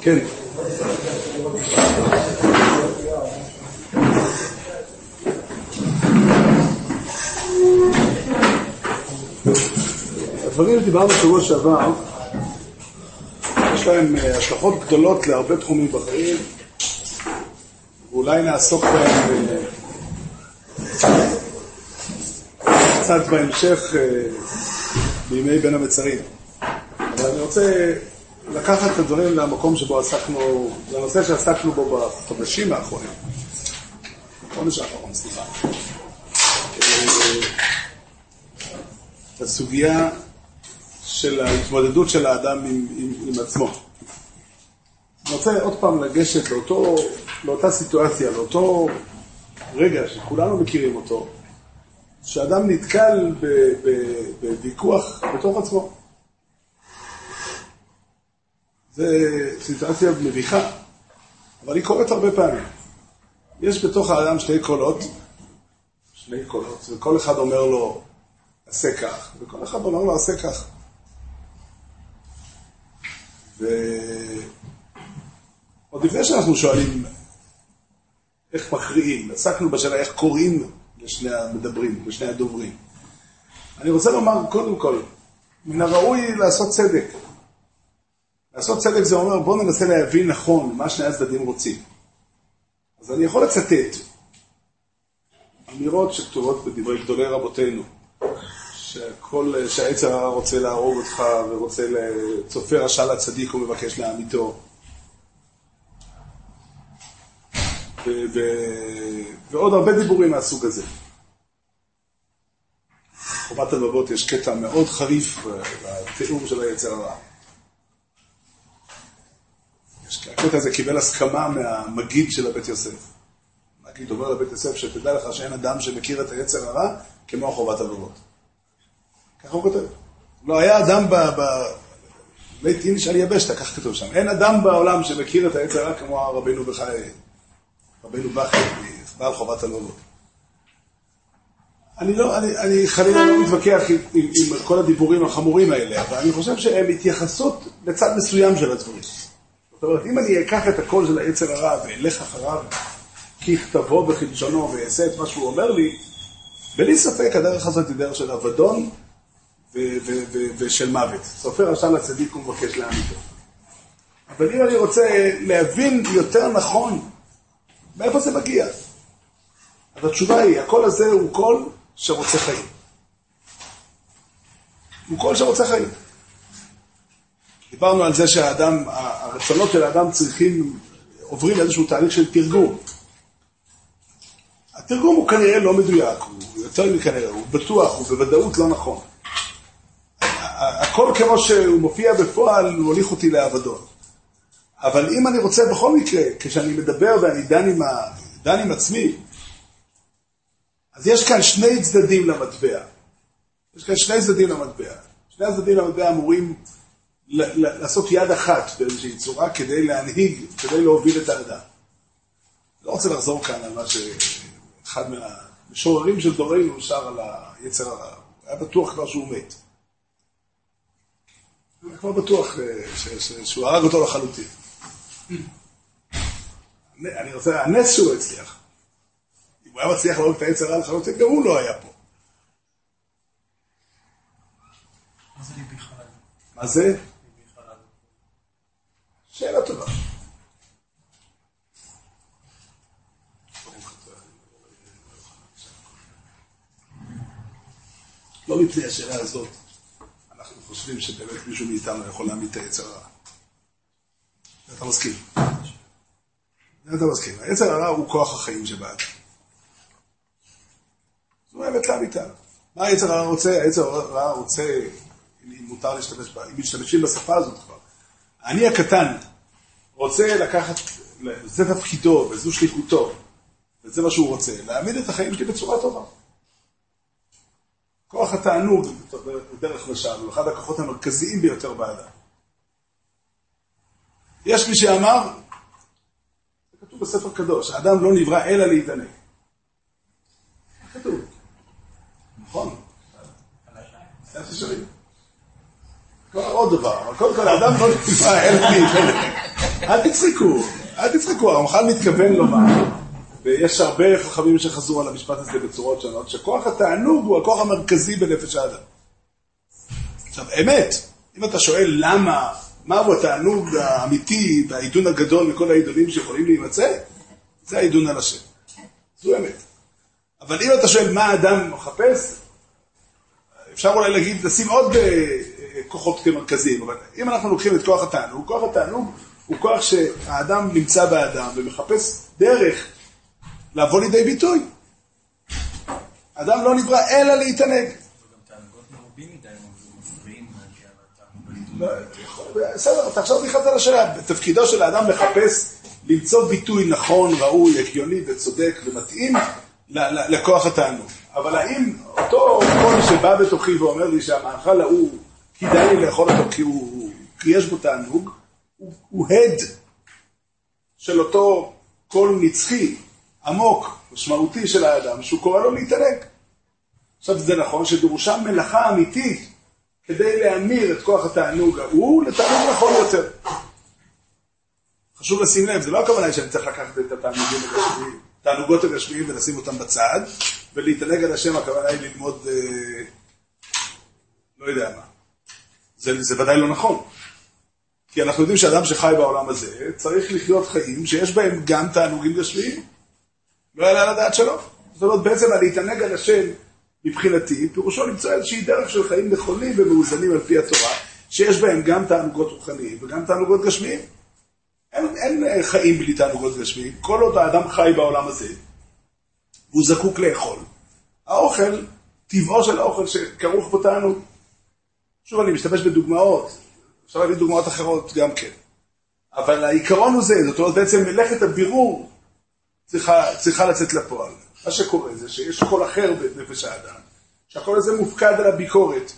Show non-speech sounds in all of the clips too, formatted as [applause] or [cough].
כן. הדברים שדיברנו בשבוע שעבר, יש להם אה, השלכות גדולות להרבה תחומים בחיים, ואולי נעסוק בהם אה, קצת בהמשך אה, בימי בין המצרים. אבל אני רוצה לקחת את הדברים למקום שבו עסקנו, לנושא שעסקנו בו בחודשים האחרונים. בחודש האחרון, סליחה. הסוגיה של ההתמודדות של האדם עם, עם, עם עצמו. אני רוצה עוד פעם לגשת לאותו, לאותה סיטואציה, לאותו רגע שכולנו מכירים אותו, שאדם נתקל בוויכוח בתוך עצמו. זו סיטואציה מביכה, אבל היא קורית הרבה פעמים. יש בתוך האדם שתי קולות, שני קולות, וכל אחד אומר לו, עשה כך, וכל אחד אומר לו, עשה כך. ועוד לפני שאנחנו שואלים איך מכריעים, עסקנו בשאלה איך קוראים לשני המדברים, לשני הדוברים. אני רוצה לומר, קודם כל, מן הראוי לעשות צדק. לעשות צדק זה אומר, בואו ננסה להבין נכון מה שני הצדדים רוצים. אז אני יכול לצטט אמירות שכתובות בדברי גדולי רבותינו, שכל, שהעץ הרע רוצה להרוג אותך ורוצה, צופה רשע לצדיק ומבקש להמיתו. ועוד הרבה דיבורים מהסוג הזה. חובת הלבבות יש קטע מאוד חריף בתיאור של היצר הרע. הקטע הזה קיבל הסכמה מהמגיד של הבית יוסף. המגיד אומר לבית יוסף, שתדע לך שאין אדם שמכיר את היצר הרע כמו חובת הלבבות. ככה הוא כותב. לא היה אדם בבית איניש על יבשתא, כך כתוב שם. אין אדם בעולם שמכיר את העץ הרע כמו רבינו בחיי, רבינו בכי, בעל חובת הלולות. אני לא, אני, אני חלילה לא מתווכח עם, עם, עם כל הדיבורים החמורים האלה, אבל אני חושב שהם התייחסות לצד מסוים של הדברים. זאת אומרת, אם אני אקח את הקול של היצר הרע ואלך אחריו ככתבו וכלשונו ואעשה את מה שהוא אומר לי, בלי ספק הדרך הזאת היא דרך של אבדון ושל מוות. סופר רשע לצדיק ומבקש להעמידו. אבל אם אני רוצה להבין יותר נכון מאיפה זה מגיע, אז התשובה היא, הקול הזה הוא קול שרוצה חיים. הוא קול שרוצה חיים. דיברנו על זה שהאדם, הרצונות של האדם צריכים, עוברים איזשהו תהליך של תרגום. התרגום הוא כנראה לא מדויק, הוא יותר מכנראה, הוא בטוח, הוא בוודאות לא נכון. הכל כמו שהוא מופיע בפועל, הוא הוליך אותי לאבדון. אבל אם אני רוצה בכל מקרה, כשאני מדבר ואני דן עם, ה... דן עם עצמי, אז יש כאן שני צדדים למטבע. יש כאן שני צדדים למטבע. שני הצדדים למטבע אמורים לעשות יד אחת באיזושהי צורה כדי להנהיג, כדי להוביל את האדם. לא רוצה לחזור כאן על מה שאחד מהמשוררים של דורנו שר על היצר הרע. היה בטוח כבר שהוא מת. אני כבר בטוח אה, שהוא הרג אותו לחלוטין. [coughs] אני רוצה, הנס שהוא הצליח. אם הוא היה מצליח להרוג את העץ הרע לחלוטין, גם הוא לא היה פה. מה זה ליבי חלד? מה זה? שאלה טובה. לא מפני השאלה הזאת. חושבים שבאמת מישהו מאיתנו יכול להעמיד את היצר הרע. אתה מסכים. אתה מסכים. היצר הרע הוא כוח החיים שבאדם. זו האמת לאמיתה. מה היצר הרע רוצה? היצר הרע רוצה, אם מותר להשתמש בה, אם משתמשים בשפה הזאת כבר. אני הקטן רוצה לקחת, זה תפקידו וזו שליחותו, וזה מה שהוא רוצה, להעמיד את החיים שלי בצורה טובה. כוח התענוג, בדרך לשם, הוא אחד הכוחות המרכזיים ביותר באדם. יש מי שאמר, זה כתוב בספר קדוש, האדם לא נברא אלא להתענג. כתוב. נכון. עוד דבר, אבל קודם כל האדם לא נברא אלא להתענג. אל תצחקו, אל תצחקו, הרמח"ל מתכוון לומר, ויש הרבה חכמים שחזרו על המשפט הזה בצורות שונות, שכוח התענוג הוא הכוח המרכזי בנפש האדם. עכשיו, אמת, אם אתה שואל למה מהו התענוג האמיתי והעידון הגדול מכל העידונים שיכולים להימצא, זה העידון על השם. זו אמת. אבל אם אתה שואל מה האדם מחפש, אפשר אולי להגיד, לשים עוד אה, כוחות כמרכזיים, אבל אם אנחנו לוקחים את כוח התענוג, כוח התענוג הוא כוח שהאדם נמצא באדם ומחפש דרך לבוא לידי ביטוי. אדם לא נברא אלא להתענג. בסדר, אתה עכשיו נכנסת לשאלה. תפקידו של האדם לחפש, למצוא ביטוי נכון, ראוי, הגיוני וצודק ומתאים לכוח התענוג. אבל האם אותו קול שבא בתוכי ואומר לי שהמאכל ההוא, כדאי לי לאכול אותו כי, הוא, כי יש בו תענוג, הוא, הוא הד של אותו קול נצחי, עמוק, משמעותי של האדם, שהוא קורא לו להתענג. עכשיו זה נכון שדרושה מלאכה אמיתית כדי להמיר את כוח התענוג ההוא לתענוג נכון יותר. חשוב לשים לב, זה לא הכוונה שאני צריך לקחת את התענוגים הגשמיים, תענוגות הגשמיים ולשים אותם בצד, ולהתענג על השם, הכוונה היא ללמוד, אה, לא יודע מה. זה, זה ודאי לא נכון. כי אנחנו יודעים שאדם שחי בעולם הזה צריך לחיות חיים שיש בהם גם תענוגים גשמיים. לא יעלה על הדעת שלו. זאת אומרת, בעצם להתענג על השם מבחינתי, פירושו למצוא איזושהי דרך של חיים נכונים ומאוזנים על פי התורה, שיש בהם גם תענוגות רוחניים וגם תענוגות גשמיים. אין, אין אה, חיים בלי תענוגות גשמיים. כל עוד האדם חי בעולם הזה, והוא זקוק לאכול, האוכל, טבעו של האוכל שכרוך בו תענוג. שוב, אני משתמש בדוגמאות, אפשר להביא דוגמאות אחרות גם כן. אבל העיקרון הוא זה, זאת אומרת, בעצם מלאכת הבירור צריכה, צריכה לצאת לפועל. מה שקורה זה שיש קול אחר בנפש האדם, שהקול הזה מופקד על הביקורת.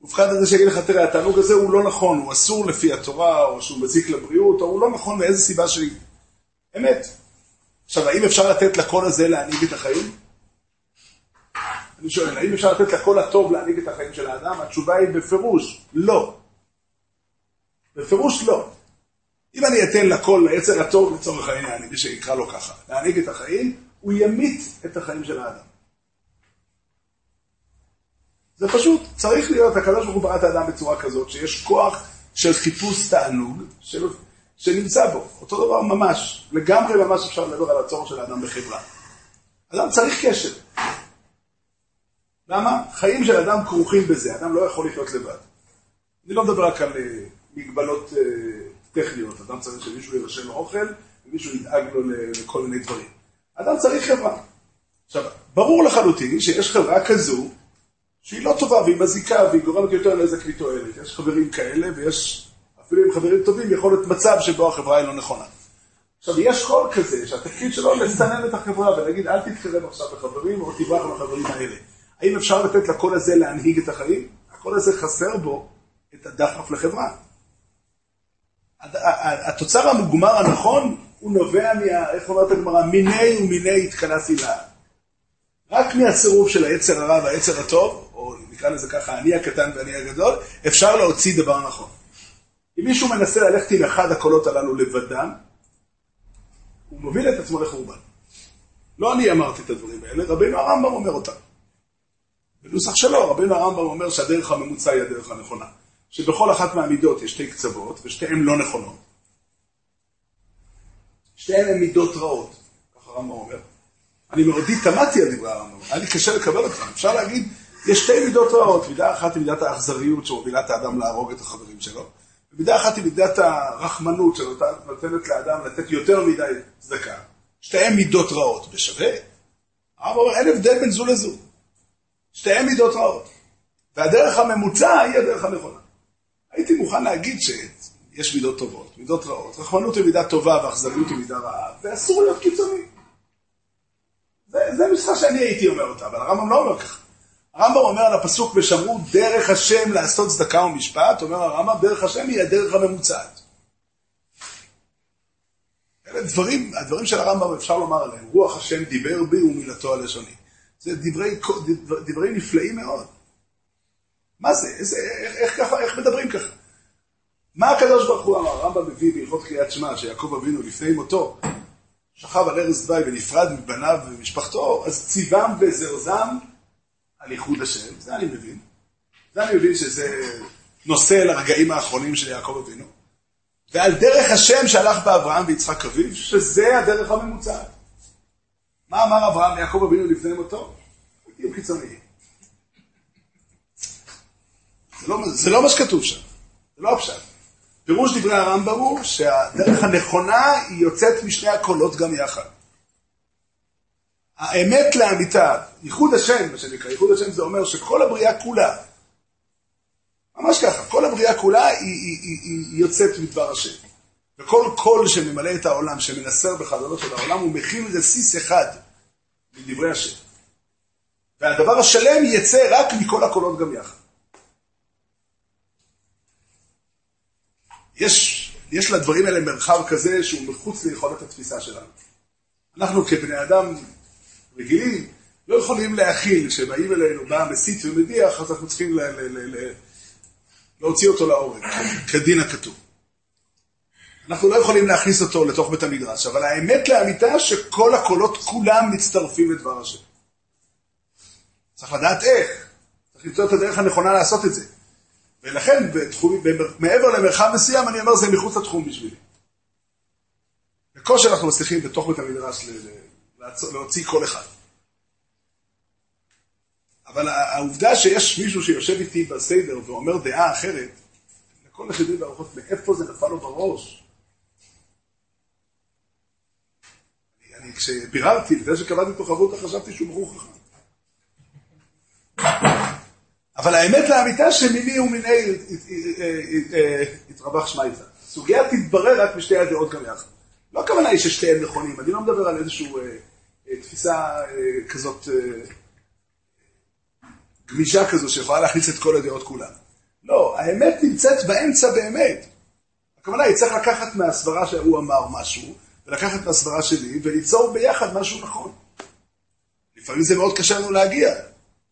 מופקד על זה שיגיד לך, תראה, התענוג הזה הוא לא נכון, הוא אסור לפי התורה, או שהוא מזיק לבריאות, או הוא לא נכון מאיזה סיבה שהיא. אמת. עכשיו, האם אפשר לתת לקול הזה להנהיג את החיים? אני שואל, האם אפשר לתת לקול הטוב להנהיג את החיים של האדם? התשובה היא בפירוש, לא. בפירוש לא. אם אני אתן לקול, ליצר הטוב לצורך העניין, מי שיקרא לו ככה, להנהיג את החיים, הוא ימית את החיים של האדם. זה פשוט, צריך להיות, הקדוש ברוך הוא ברא האדם בצורה כזאת, שיש כוח של חיפוש תענוג, של, שנמצא בו. אותו דבר ממש, לגמרי ממש אפשר לדבר על הצורך של האדם בחברה. אדם צריך קשר. למה? חיים של אדם כרוכים בזה, אדם לא יכול לחיות לבד. אני לא מדבר רק על uh, מגבלות uh, טכניות, אדם צריך שמישהו ירשם לו אוכל, ומישהו ידאג לו לכל מיני דברים. אדם צריך חברה. עכשיו, ברור לחלוטין שיש חברה כזו, שהיא לא טובה והיא מזיקה והיא גורמת יותר נזק מתועלת. יש חברים כאלה ויש, אפילו עם חברים טובים, יכול להיות מצב שבו החברה היא לא נכונה. עכשיו, יש קול כזה שהתפקיד שלו לסנן את החברה ולהגיד, אל תתקרב עכשיו לחברים או תברח לחברים האלה. האם אפשר לתת לקול הזה להנהיג את החיים? הקול הזה חסר בו את הדחף לחברה. התוצר המוגמר הנכון הוא נובע, מה, איך אומרת הגמרא, מיני ומיני התכנסי לה. רק מהסירוב של היצר הרע והיצר הטוב, או נקרא לזה ככה, אני הקטן ואני הגדול, אפשר להוציא דבר נכון. אם מישהו מנסה ללכת עם אחד הקולות הללו לבדם, הוא מוביל את עצמו לחורבן. לא אני אמרתי את הדברים האלה, רבינו הרמב"ם אומר אותם. בנוסח שלו, רבינו הרמב"ם אומר שהדרך הממוצע היא הדרך הנכונה. שבכל אחת מהמידות יש שתי קצוות, ושתיהן לא נכונות. שתיהן הן מידות רעות, ככה הרמב"ם אומר. אני מעודי תמדתי על דברי הרמב"ם, היה לי קשה לקבל אותם. אפשר להגיד, יש שתי מידות רעות, מידה אחת היא מידת האכזריות שמובילה את האדם להרוג את החברים שלו, ומידה אחת היא מידת הרחמנות שנותנת לאדם לתת יותר מדי צדקה. שתיהן מידות רעות, בשווה. הרמב"ם אומר, אין הבדל בין זו לזו. שתיהן מידות רעות. והדרך הממוצע היא הדרך הנכונה. הייתי מוכן להגיד שיש מידות טובות, מידות רעות. רחמנות היא מידה טובה ואכזריות היא מידה רעה, ואסור להיות קיצוני. זה, זה נוסחה שאני הייתי אומר אותה, אבל הרמב"ם לא אומר ככה. הרמב"ם אומר על הפסוק ושמרו דרך השם לעשות צדקה ומשפט, אומר הרמב"ם דרך השם היא הדרך הממוצעת. אלה דברים, הדברים של הרמב"ם אפשר לומר עליהם, רוח השם דיבר בי ומילתו הלשוני. זה דברי, דברי נפלאים מאוד. מה זה? איזה, איך, איך, ככה, איך מדברים ככה? מה הקדוש ברוך הוא אמר? הרמב"ם מביא בהלכות קריאת שמע, שיעקב אבינו לפני מותו, שכב על ערש דווי ונפרד מבניו ומשפחתו, אז ציוום וזרזם על ייחוד השם, זה אני מבין. זה אני מבין שזה נושא לרגעים האחרונים של יעקב אבינו. ועל דרך השם שהלך באברהם ויצחק אביו, שזה הדרך הממוצעת. מה אמר אברהם ליעקב אבינו לפני מותו? תהיו חיצוניים. זה לא, זה לא מה שכתוב שם, זה לא הפשט. פירוש דברי הרמב"ם הוא שהדרך הנכונה היא יוצאת משני הקולות גם יחד. האמת לאמיתה, ייחוד השם, מה שנקרא, ייחוד השם זה אומר שכל הבריאה כולה, ממש ככה, כל הבריאה כולה היא, היא, היא, היא יוצאת מדבר השם. וכל קול שממלא את העולם, שמנסר בחזונו של העולם, הוא מכיל רסיס אחד מדברי השם. והדבר השלם יצא רק מכל הקולות גם יחד. יש, יש לדברים האלה מרחב כזה שהוא מחוץ ליכולת התפיסה שלנו. אנחנו כבני אדם רגילים לא יכולים להכיל, כשבאים אלינו, בא מסית ומדיח, אז אנחנו צריכים ל- ל- ל- להוציא אותו להורג, כדין הכתוב. אנחנו לא יכולים להכניס אותו לתוך בית המדרש, אבל האמת לאמיתה שכל הקולות כולם מצטרפים לדבר השם. צריך לדעת איך, צריך למצוא את הדרך הנכונה לעשות את זה. ולכן, בתחום, מעבר למרחב מסוים, אני אומר, זה מחוץ לתחום בשבילי. בקושי אנחנו מצליחים בתוך בית המדרש להוציא כל אחד. אבל העובדה שיש מישהו שיושב איתי בסדר ואומר דעה אחרת, לכל אחד בארוחות, מאיפה זה נפל לו בראש? אני, כשביררתי, לפני שקבעתי איתו חברותא, חשבתי שהוא בחור חכם. אבל האמת לאמיתה שמיני ומיני יתרווח שמייתא. הסוגיה תתברר רק בשתי הדעות גם יחד. לא הכוונה היא ששתיהן נכונים, אני לא מדבר על איזושהי תפיסה כזאת גמישה כזו שיכולה להכניס את כל הדעות כולן. לא, האמת נמצאת באמצע באמת. הכוונה היא צריך לקחת מהסברה שהוא אמר משהו, ולקחת מהסברה שלי, וליצור ביחד משהו נכון. לפעמים זה מאוד קשה לנו להגיע.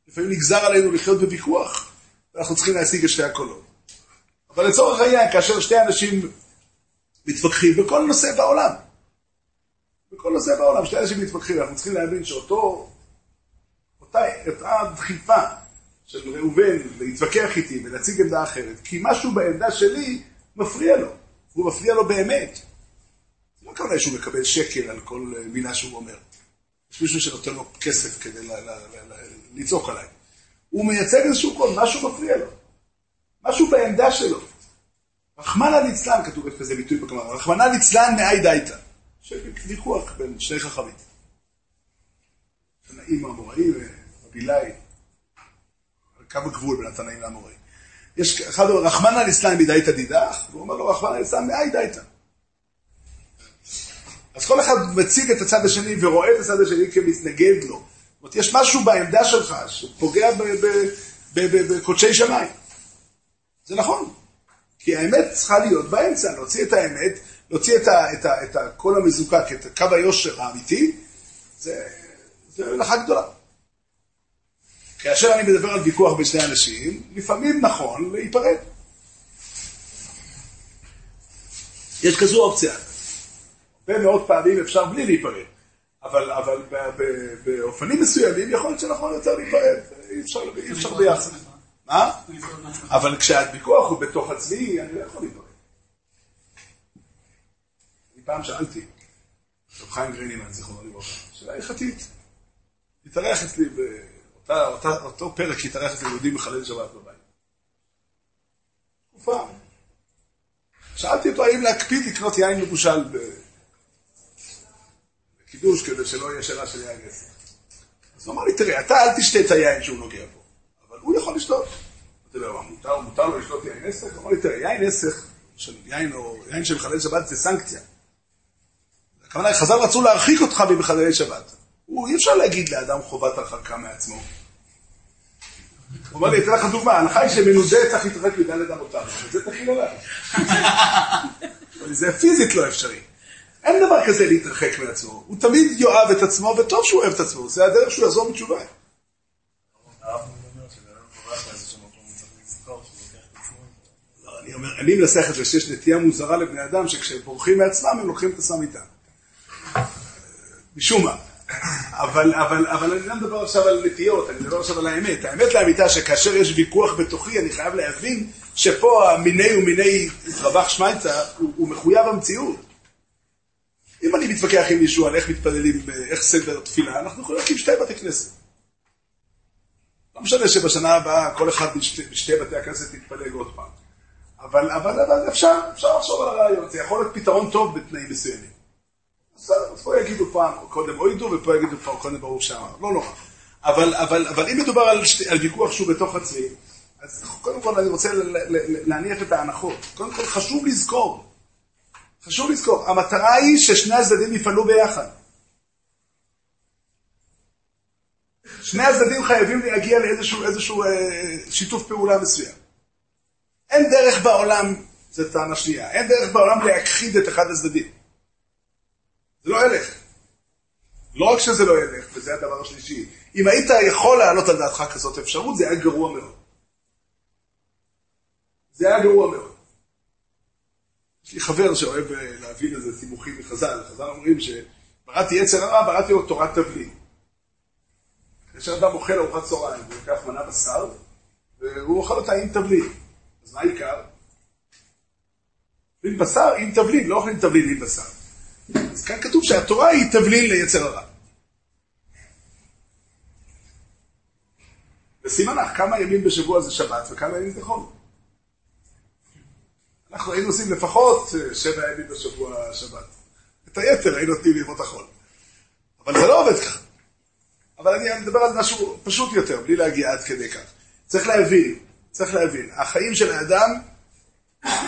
לפעמים נגזר עלינו לחיות בוויכוח, ואנחנו צריכים להשיג את שתי הקולות. אבל לצורך העניין, כאשר שתי אנשים מתווכחים בכל נושא בעולם, בכל נושא בעולם, שתי אנשים מתווכחים, אנחנו צריכים להבין שאותו, אותה, אותה דחיפה של ראובן להתווכח איתי ולהציג עמדה אחרת, כי משהו בעמדה שלי מפריע לו, הוא מפריע לו באמת. לא כוונה שהוא מקבל שקל על כל מילה שהוא אומר. יש מישהו שנותן לו כסף כדי לצעוק עליי. הוא מייצג איזשהו קול, משהו מפריע לו. משהו בעמדה שלו. רחמנא ליצלן, כתוב כזה ביטוי בגמרא, רחמנא ליצלן מאי דייתא. ויכוח בין שני חכמים. תנאים האמוראים ובילאי. קו הגבול בין התנאים לאמוראים. יש אחד, רחמנא ליצלן מדייתא דידך, והוא אומר לו רחמנא ליצלן מאי דייתא. אז כל אחד מציג את הצד השני ורואה את הצד השני כמתנגד לו. זאת אומרת, יש משהו בעמדה שלך שפוגע בקודשי שמיים. זה נכון. כי האמת צריכה להיות באמצע, להוציא את האמת, להוציא את, ה, את, ה, את הקול המזוקק, את קו היושר האמיתי, זה, זה גדולה. כאשר אני מדבר על ויכוח בין שני אנשים, לפעמים נכון להיפרד. יש כזו אופציה. מאוד פעמים אפשר בלי להיפרד. אבל, אבל באופנים מסוימים יכול להיות שנכון יותר להיפרד, אי אפשר, אפשר ביחד. מה? אבל כשהוויכוח הוא בתוך עצמי, אני לא יכול להיפרד. אני פעם שאלתי, רב חיים גרינימן, זיכרונו לברכה, שאלה הלכתית. התארח אצלי, באותו פרק התארח אצלי יהודי מחלל שבת בבית. תקופה. שאלתי אותו האם להקפיד לקנות יין מבושל קידוש כדי שלא יהיה שאלה של יין נסך. אז הוא אמר לי, תראה, אתה אל תשתה את היין שהוא נוגע בו, אבל הוא יכול לשתות. אמרתי לו, מותר, מותר לו לשתות יין נסך? הוא אמר לי, תראה, יין נסך, יין או יין של מחלל שבת זה סנקציה. הכוונה, חז"ל רצו להרחיק אותך ממחללי שבת. הוא, אי אפשר להגיד לאדם חובת הרחקה מעצמו. הוא אומר לי, אתן לך דוגמה, ההנחה היא שמנודה צריך להתרחק מדלת אמותיו, וזה תכין עליו. [laughs] זה פיזית לא אפשרי. אין דבר כזה להתרחק מעצמו. הוא תמיד יאהב את עצמו, וטוב שהוא אוהב את עצמו, זה הדרך שהוא יחזור מתשובה. לא, אני אומר, אני מנסח את זה שיש נטייה מוזרה לבני אדם שכשהם בורחים מעצמם הם לוקחים את עצמם איתם. משום מה. אבל, אבל, אבל אני לא מדבר עכשיו על נטיות, אני מדבר עכשיו על האמת. האמת לאמיתה שכאשר יש ויכוח בתוכי, אני חייב להבין שפה המיני ומיני רווח שמייצה הוא, הוא מחויב המציאות. אם אני מתווכח עם מישהו על איך מתפללים, איך סדר תפילה, אנחנו יכולים להקים שתי בתי כנסת. לא משנה שבשנה הבאה כל אחד בשתי, בשתי בתי הכנסת יתפלג עוד פעם. אבל, אבל, אבל אפשר, אפשר לחשוב על הרעיון, זה יכול להיות פתרון טוב בתנאים מסוימים. אז פה יגידו פעם קודם אוידו, ופה יגידו פעם קודם ברור שאמר, לא נורא. אבל, אבל, אבל אם מדובר על, שתי, על ויכוח שהוא בתוך עצמי, אז קודם כל אני רוצה להניח את ההנחות. קודם כל חשוב לזכור, חשוב לזכור, המטרה היא ששני הצדדים יפעלו ביחד. שני הצדדים חייבים להגיע לאיזשהו איזשהו, אה, שיתוף פעולה מסוים. אין דרך בעולם, זו טענה שנייה, אין דרך בעולם להכחיד את אחד הצדדים. זה לא ילך. לא רק שזה לא ילך, וזה הדבר השלישי, אם היית יכול להעלות על דעתך כזאת אפשרות, זה היה גרוע מאוד. זה היה גרוע מאוד. יש לי חבר שאוהב אה, להבין איזה סימוכים מחז"ל. חז"ל אומרים שבראתי יצר הרע, בראתי לו תורת תבלין. כאשר אדם אוכל ארוחת צהריים, הוא לוקח מנה בשר, והוא אוכל אותה עם תבלין. אז מה העיקר? אוכלים בשר עם תבלין, לא אוכלים תבלין עם בשר. אז כאן כתוב שהתורה היא תבלין ליצר הרע. ושימה לך כמה ימים בשבוע זה שבת וכמה ימים זה חול. אנחנו היינו עושים לפחות אה, שבע ימים בשבוע שבת. את היתר היינו נותנים לימות החול. אבל זה לא עובד ככה. אבל אני מדבר על משהו פשוט יותר, בלי להגיע עד כדי כך. צריך להבין, צריך להבין, החיים של האדם,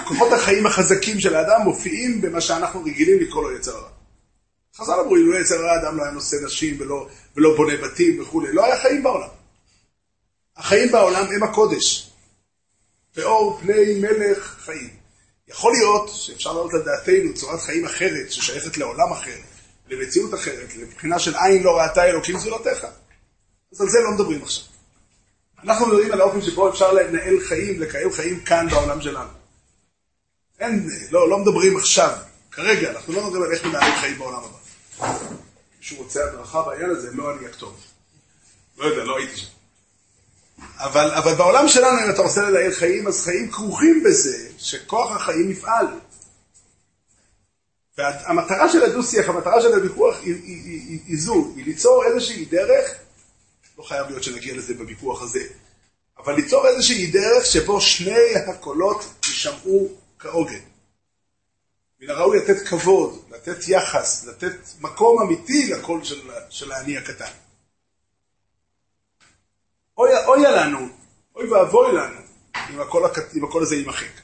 כוחות החיים החזקים של האדם מופיעים במה שאנחנו רגילים לקרוא לו יצר הרע. חז"ל אמרו, אם לא יצר הרע, האדם לא היה נושא נשים ולא, ולא בונה בתים וכולי, לא היה חיים בעולם. החיים בעולם הם הקודש. ואור פני מלך חיים. יכול להיות שאפשר להעלות על דעתנו צורת חיים אחרת, ששייכת לעולם אחר, למציאות אחרת, לבחינה של עין לא ראתה אלוקים זולתך. אז על זה לא מדברים עכשיו. אנחנו מדברים על האופן שבו אפשר לנהל חיים, לקיים חיים כאן בעולם שלנו. אין, לא, לא מדברים עכשיו, כרגע, אנחנו לא מדברים על איך מנהלים חיים בעולם הבא. מישהו רוצה הדרכה בעניין הזה, לא אני הכתוב. לא יודע, לא הייתי שם. אבל, אבל בעולם שלנו, אם אתה רוצה לנהל חיים, אז חיים כרוכים בזה שכוח החיים יפעל. והמטרה של הדו-שיח, המטרה של הוויכוח היא, היא, היא, היא, היא זו, היא ליצור איזושהי דרך, לא חייב להיות שנגיע לזה בוויכוח הזה, אבל ליצור איזושהי דרך שבו שני הקולות יישמעו כעוגן. מן הראוי לתת כבוד, לתת יחס, לתת מקום אמיתי לקול של, של האני הקטן. אוי, לנו, אוי ואבוי לנו, אם הקול, אם הקול הזה יימחק.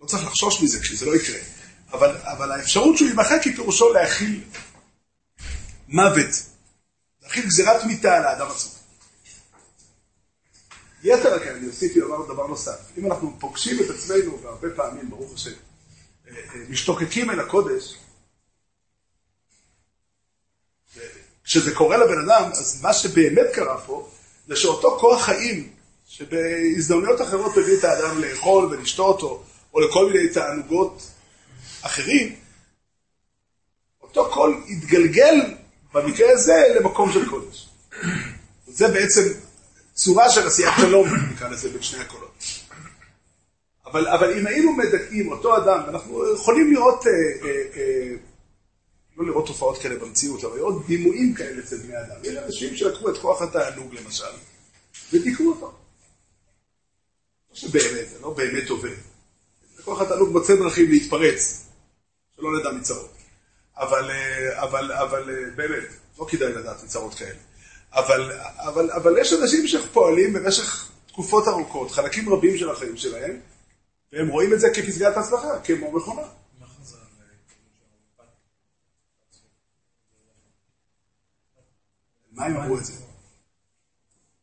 לא צריך לחשוש מזה כשזה לא יקרה. אבל, אבל האפשרות שהוא יימחק היא פירושו להכיל מוות, להכיל גזירת מיתה על האדם עצמו. יתר הכן, אני אוסיף לומר דבר נוסף. אם אנחנו פוגשים את עצמנו, והרבה פעמים, ברוך השם, אה, אה, משתוקקים אל הקודש, כשזה קורה לבן אדם, אז מה שבאמת קרה פה, זה שאותו כוח חיים, שבהזדמנויות אחרות מביא את האדם לאכול ולשתות, או, או לכל מיני תענוגות אחרים, אותו קול יתגלגל במקרה הזה למקום של קודש. זה בעצם צורה של עשיית שלום, נקרא לזה, בין שני הקולות. אבל, אבל אם היינו מדכאים אותו אדם, אנחנו יכולים לראות, אה, אה, אה, לא לראות תופעות כאלה במציאות, אבל לראות דימויים כאלה אצל בני אדם. יש אנשים שלקחו את כוח התענוג למשל, ודיכאו אותו. לא שבאמת, זה לא באמת עובד. כוח התענוג מוצא דרכים להתפרץ. שלא נדע מצרות. אבל, אה, אבל, אבל אה, באמת, לא כדאי לדעת מצרות כאלה. אבל, אבל, אבל יש אנשים שפועלים במשך תקופות ארוכות, חלקים רבים של החיים שלהם, והם רואים את זה כפסגת הצלחה, כמו מכונה. מה הם אמרו את זה?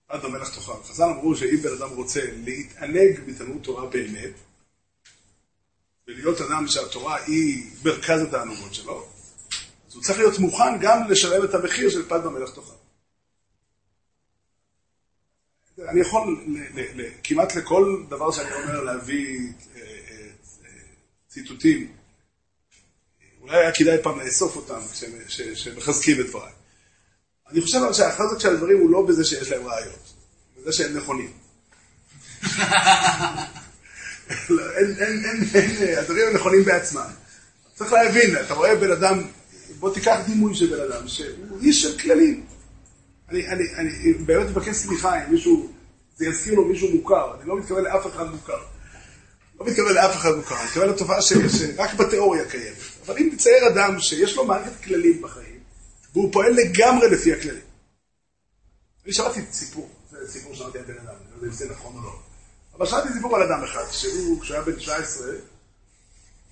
עד המלך תוכל. חז"ל אמרו שאם בן אדם רוצה להתענג בתלמוד תורה באמת, ולהיות אדם שהתורה היא מרכז התענוגות שלו, אז הוא צריך להיות מוכן גם לשלם את המחיר של פת במלך תוכל. אני יכול ל- ל- כמעט לכל דבר שאני אומר להביא אה, אה, אה, ציטוטים. אולי היה כדאי פעם לאסוף אותם כשהם- ש- שמחזקים את דבריי. אני חושב אבל שהחזק של הדברים הוא לא בזה שיש להם ראיות, בזה שהם נכונים. לא, הדברים הם נכונים בעצמם. צריך להבין, אתה רואה בן אדם, בוא תיקח דימוי של בן אדם, שהוא איש של כללים. אני, אני, אני באמת מבקש סליחה אם מישהו, זה יזכיר לו מישהו מוכר, אני לא מתכוון לאף אחד מוכר. לא מתכוון לאף אחד מוכר, אני מתכוון לתופעה שרק בתיאוריה קיימת. אבל אם תצייר אדם שיש לו מערכת כללים בחיים, והוא פועל לגמרי לפי הכללים. אני שמעתי סיפור, זה סיפור שמעתי על בן אדם, אני לא יודע אם זה נכון או לא. אבל שמעתי סיפור על אדם אחד, שהוא, כשהוא היה בן 19,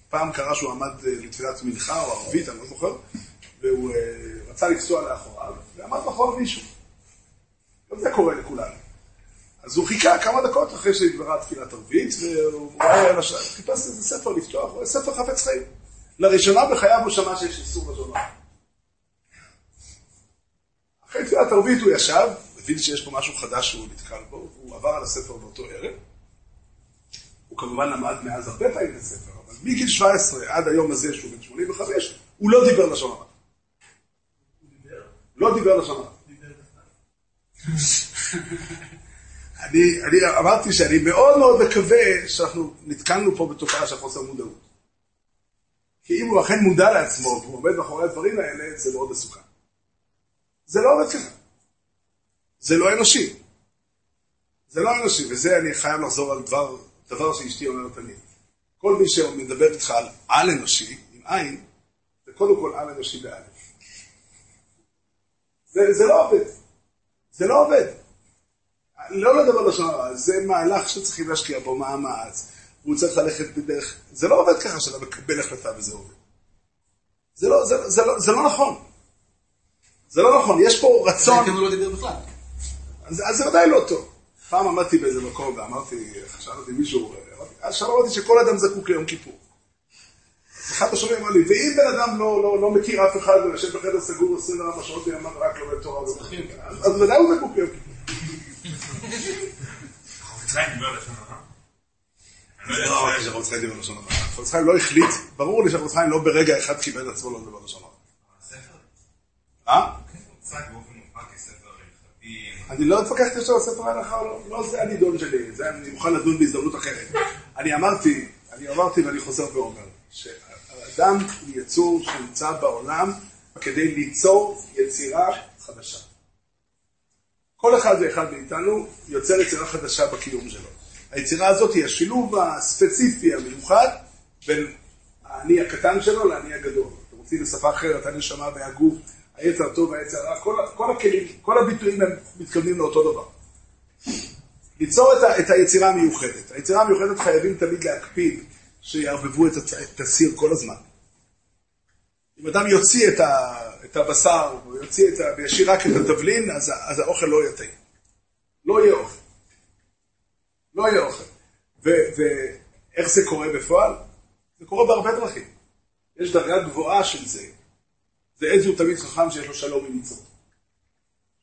פעם קרה שהוא עמד אה, לתפילת מנחה או ערבית, אני לא זוכר, והוא אה, רצה לפסוע לאחוריו, ועמד מאחוריו מישהו. גם זה קורה לכולנו. אז הוא חיכה כמה דקות אחרי שהתבררה תפילת ערבית, והוא ראה על השעה, חיפש איזה ספר לפתוח, ספר חפץ חיים. לראשונה בחייו הוא שמע שיש איסור הרע. אחרי תפילת ערבית הוא ישב, הבין שיש פה משהו חדש שהוא נתקל בו, והוא עבר על הספר באותו ערב. הוא כמובן למד מאז הרבה פעמים את הספר, אבל מגיל 17 עד היום הזה, שהוא בן 85, הוא לא דיבר לשון הרע. לא דיבר לשון הרע. [laughs] אני, אני אמרתי שאני מאוד מאוד מקווה שאנחנו נתקלנו פה בתופעה של חוסר מודעות. כי אם הוא אכן מודע לעצמו והוא עומד מאחורי הדברים האלה, זה מאוד מסוכן. זה לא עובד ככה. זה לא אנושי. זה לא אנושי, וזה אני חייב לחזור על דבר, דבר שאשתי אומרת תמיד. כל מי שמדבר איתך על על אנושי, עם עין, זה קודם כל על אנושי באלף. זה, זה לא עובד. זה לא עובד. לא לדבר לשון הרע, זה מהלך שצריכים להשקיע בו מאמץ, והוא צריך ללכת בדרך, זה לא עובד ככה שאתה מקבל החלטה וזה עובד. זה לא, זה, זה, לא, זה לא נכון. זה לא נכון, יש פה רצון, הוא לא דיבר בכלל. אז, אז זה ודאי לא טוב. פעם עמדתי באיזה מקום ואמרתי, שאלתי מישהו, אמרתי, אז שם אמרתי שכל אדם זקוק ליום כיפור. אז אחד השומעים אמר לי, ואם בן אדם לא, לא, לא מכיר אף אחד ויושב בחדר סגור 24 שעות ביממה ורק לומד תורה, אז, אז ודאי הוא זקוק ליום כיפור. חפץ חיים דיבר לשון הרע? אני לא לא חיים לא החליט, ברור לי שהחפץ חיים לא ברגע אחד קיבל את עצמו לא לדבר לשון הרע. הספר אה? הוצג באופן מובהק כספר הלכתי. אני לא התווכחתי עכשיו על ספר ההלכה לא, לא זה הנידון שלי, זה אני מוכן לדון בהזדמנות אחרת. אני אמרתי, אני אמרתי ואני חוזר ואומר, שהאדם הוא יצור שנמצא בעולם כדי ליצור יצירה חדשה. כל אחד ואחד מאיתנו יוצר יצירה חדשה בקיום שלו. היצירה הזאת היא השילוב הספציפי המיוחד בין האני הקטן שלו לאני הגדול. אתם רוצים בשפה אחרת, הנשמה והגוף, היצר הטוב והיצר הרע, כל, כל הכלים, כל הביטויים הם מתכוונים לאותו דבר. ליצור את, ה, את היצירה המיוחדת. היצירה המיוחדת חייבים תמיד להקפיד שיערבבו את, הצ- את הסיר כל הזמן. אם אדם יוציא את, ה, את הבשר, או יוציא את ה, וישאיר רק את התבלין, אז, ה- אז האוכל לא יהיה טעים. לא יהיה אוכל. לא יהיה אוכל. ואיך זה קורה בפועל? זה קורה בהרבה דרכים. יש דרגה גבוהה של זה. זה איזהו תלמיד חכם שיש לו שלום עם יצרו.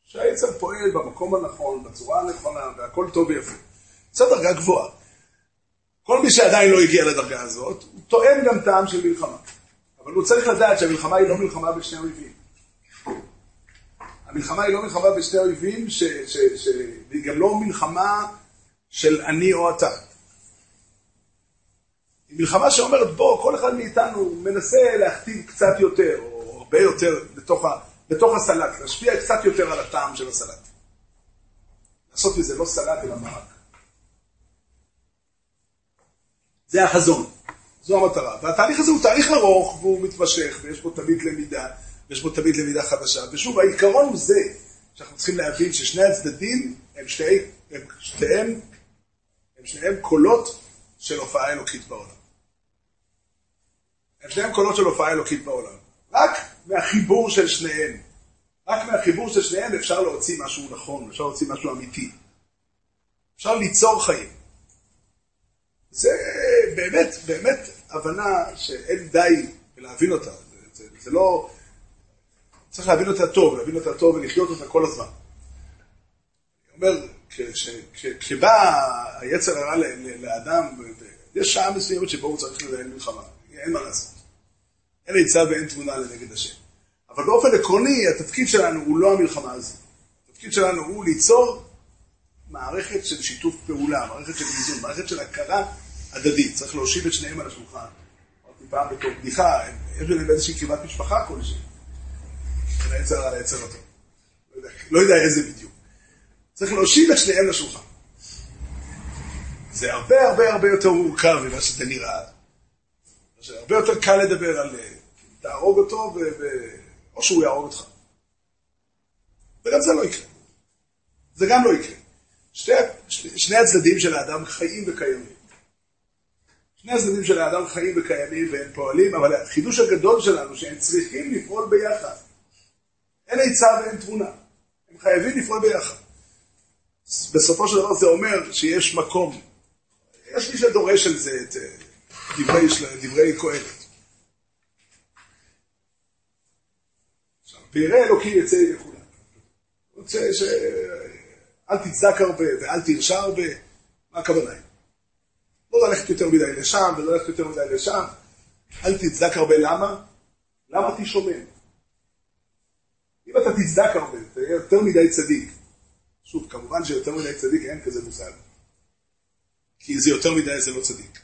שהיצר פועל במקום הנכון, בצורה הנכונה, והכל טוב ויפה. זו דרגה גבוהה. כל מי שעדיין לא הגיע לדרגה הזאת, הוא טוען גם טעם של מלחמה. אבל הוא צריך לדעת שהמלחמה היא לא מלחמה בשני אויבים. המלחמה היא לא מלחמה בשני אויבים, ש, ש, והיא גם לא מלחמה של אני או אתה. היא מלחמה שאומרת, בוא, כל אחד מאיתנו מנסה להכתיב קצת יותר, או הרבה יותר, לתוך, ה, לתוך הסלט, להשפיע קצת יותר על הטעם של הסלט. לעשות מזה לא סלט אלא מרק. זה החזון, זו המטרה. והתהליך הזה הוא תהליך ארוך והוא מתמשך, ויש בו תמיד למידה, ויש בו תמיד למידה חדשה. ושוב, העיקרון הוא זה, שאנחנו צריכים להבין ששני הצדדים הם, שתי, הם, שתיהם, הם שניהם קולות של הופעה אלוקית בעולם. הם שניהם קולות של הופעה אלוקית בעולם. רק מהחיבור של שניהם, רק מהחיבור של שניהם אפשר להוציא משהו נכון, אפשר להוציא משהו אמיתי. אפשר ליצור חיים. זה באמת, באמת הבנה שאין די בלהבין אותה. זה, זה, זה לא... צריך להבין אותה טוב, להבין אותה טוב ולחיות אותה כל הזמן. אני אומר, כש- כש- כשבא היצר הרע לאדם, יש שעה מסוימת שבו הוא צריך לנהל מלחמה, אין מה לעשות. אין עצה ואין תמונה לנגד השם. אבל באופן עקרוני, התפקיד שלנו הוא לא המלחמה הזו. התפקיד שלנו הוא ליצור מערכת של שיתוף פעולה, מערכת של איזון, מערכת של הכרה הדדית. צריך להושיב את שניהם על השולחן. אמרתי פעם בתור בדיחה, יש ביניהם איזושהי קרבת משפחה כלשהי. בין היצר הרע ליצר הטוב. לא לא יודע איזה בדיוק. צריך להושיב את שניהם לשולחן. זה הרבה הרבה הרבה יותר מורכב ממה שזה נראה. הרבה יותר קל לדבר על אה, תהרוג אותו, ו... או שהוא יהרוג אותך. וגם זה לא יקרה. זה גם לא יקרה. שתי, שני, הצדדים של האדם חיים וקיימים. שני הצדדים של האדם חיים וקיימים והם פועלים, אבל החידוש הגדול שלנו שהם צריכים לפעול ביחד. אין עצה ואין תבונה. הם חייבים לפעול ביחד. בסופו של דבר זה אומר שיש מקום. יש מי שדורש על זה את אה, דברי, דברי קהלת. עכשיו, ויראה אלוקים יצא ידי כולם. רוצה ש... אל תצדק הרבה ואל תרשע הרבה, מה הכוונה? לא ללכת יותר מדי לשם ולא ללכת יותר מדי לשם. אל תצדק הרבה, למה? למה תשומם? אם אתה תצדק הרבה, תהיה יותר מדי צדיק. שוב, כמובן שיותר מדי צדיק אין כזה מושג. כי זה יותר מדי, זה לא צדיק.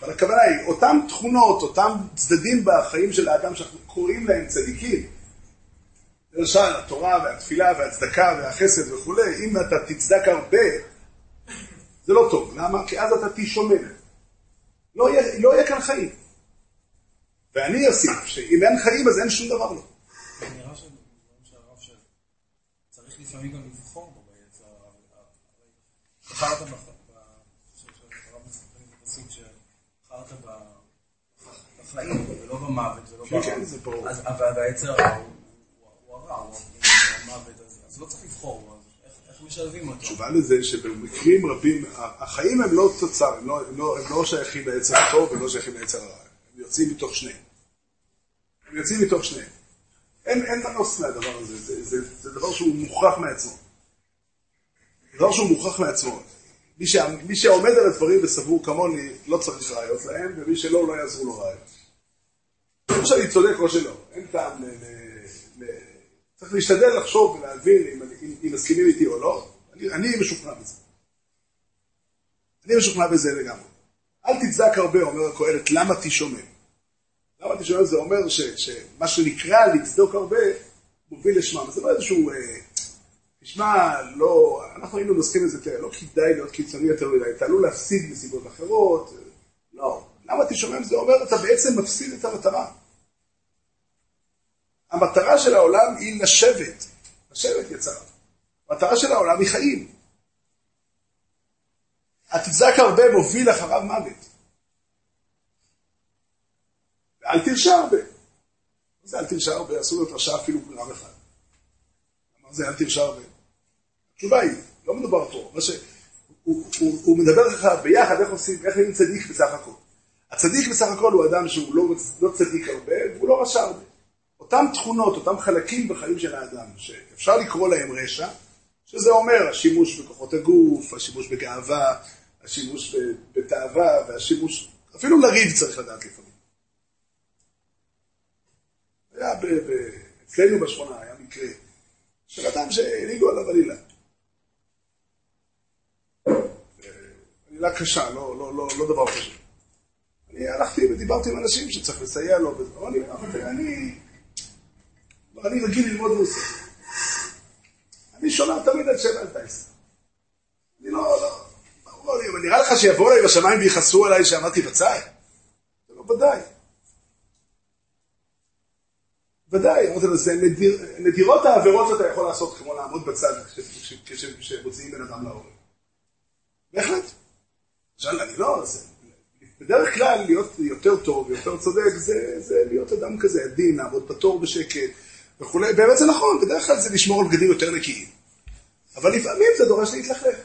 אבל הכוונה היא, אותן תכונות, אותם צדדים בחיים של האדם שאנחנו קוראים להם צדיקים, למשל, התורה והתפילה והצדקה והחסד וכולי, אם אתה תצדק הרבה, זה לא טוב. למה? כי אז אתה תשומם. לא יהיה, לא יהיה כאן חיים. ואני אוסיף שאם אין חיים אז אין שום דבר לא. נראה שדברים שהרב ש... צריך לפעמים גם לבחור בו ביצר הרע. הרי בחרת בחיים ולא במוות ולא כן, ברע. כן, זה ברור. אבל והיצר הרע הוא- הוא הוא הרע, הוא המוות, אז- לא צריך לבחור, איך- משלבים אותו? התשובה לזה שבמקרים רבים, החיים הם לא תוצר, הם לא, הם לא, הם לא שייכים ליצר הטוב ולא שייכים ליצר הרע. הם יוצאים מתוך שניהם. הם יוצאים מתוך שניהם. אין, אין מנוס מהדבר הזה, זה, זה, זה דבר שהוא מוכרח מעצמו. דבר שהוא מוכרח מעצמו. מי, שה, מי שעומד על הדברים וסבור כמוני, לא צריך ראיות להם, ומי שלא, לא יעזרו לו ראיות. או שאני צודק או שלא, אין טעם ל צריך להשתדל לחשוב ולהבין אם, מסכימים איתי או לא. אני, משוכנע בזה. אני משוכנע בזה לגמרי. אל תצדק הרבה, אומר הקהלת, למה תשומם? למה תשומם זה אומר שמה שנקרא לצדוק הרבה, מוביל לשמם. זה לא איזשהו... אה, תשמע, לא, אנחנו היינו נוסקים לזה, תראה, לא כדאי להיות קיצוני יותר מדי, אתה עלול להפסיד מסיבות אחרות. לא. למה תשומם זה אומר, אתה בעצם מפסיד את המטרה. המטרה של העולם היא לשבת. לשבת יצרה. המטרה של העולם היא חיים. התצדק הרבה מוביל אחריו מוות. ואל תרשע הרבה. מה זה אל תרשע הרבה? אסור להיות רשע אפילו גרם אחד. מה זה אל תרשע הרבה? התשובה היא, לא מדובר פה. מה ש... הוא, הוא, הוא מדבר לך ביחד איך עושים, איך נהיים צדיק בסך הכל. הצדיק בסך הכל הוא אדם שהוא לא, לא צדיק הרבה והוא לא רשע הרבה. אותם תכונות, אותם חלקים בחיים של האדם, שאפשר לקרוא להם רשע, שזה אומר השימוש בכוחות הגוף, השימוש בגאווה, השימוש בתאווה, והשימוש, אפילו לריב צריך לדעת לפעמים. היה ב, ב, אצלנו בשכונה, היה מקרה של אדם שהנהיגו עליו עלילה. עלילה קשה, לא, לא, לא, לא דבר פשוט. אני הלכתי ודיברתי עם אנשים שצריך לסייע לו, אבל אני, אני, רגיל ללמוד רוסיה. אני שומע תמיד שבע עד תשע. אני לא, לא, ברור לי, אבל נראה לך שיבואו אליי בשמיים ויכעסו עליי שעמדתי בצד? לא ודאי. ודאי, אמרתי לו, זה נדיר, נדירות העבירות שאתה יכול לעשות, כמו לעמוד בצד כש- כש- כשמוציאים בן אדם להורג. בהחלט. עכשיו, אני לא, זה, בדרך כלל להיות יותר טוב ויותר צודק זה, זה להיות אדם כזה עדין, לעמוד בתור בשקט וכולי, באמת זה נכון, בדרך כלל זה לשמור על בגדים יותר נקיים. אבל לפעמים זה דורש להתלכלך.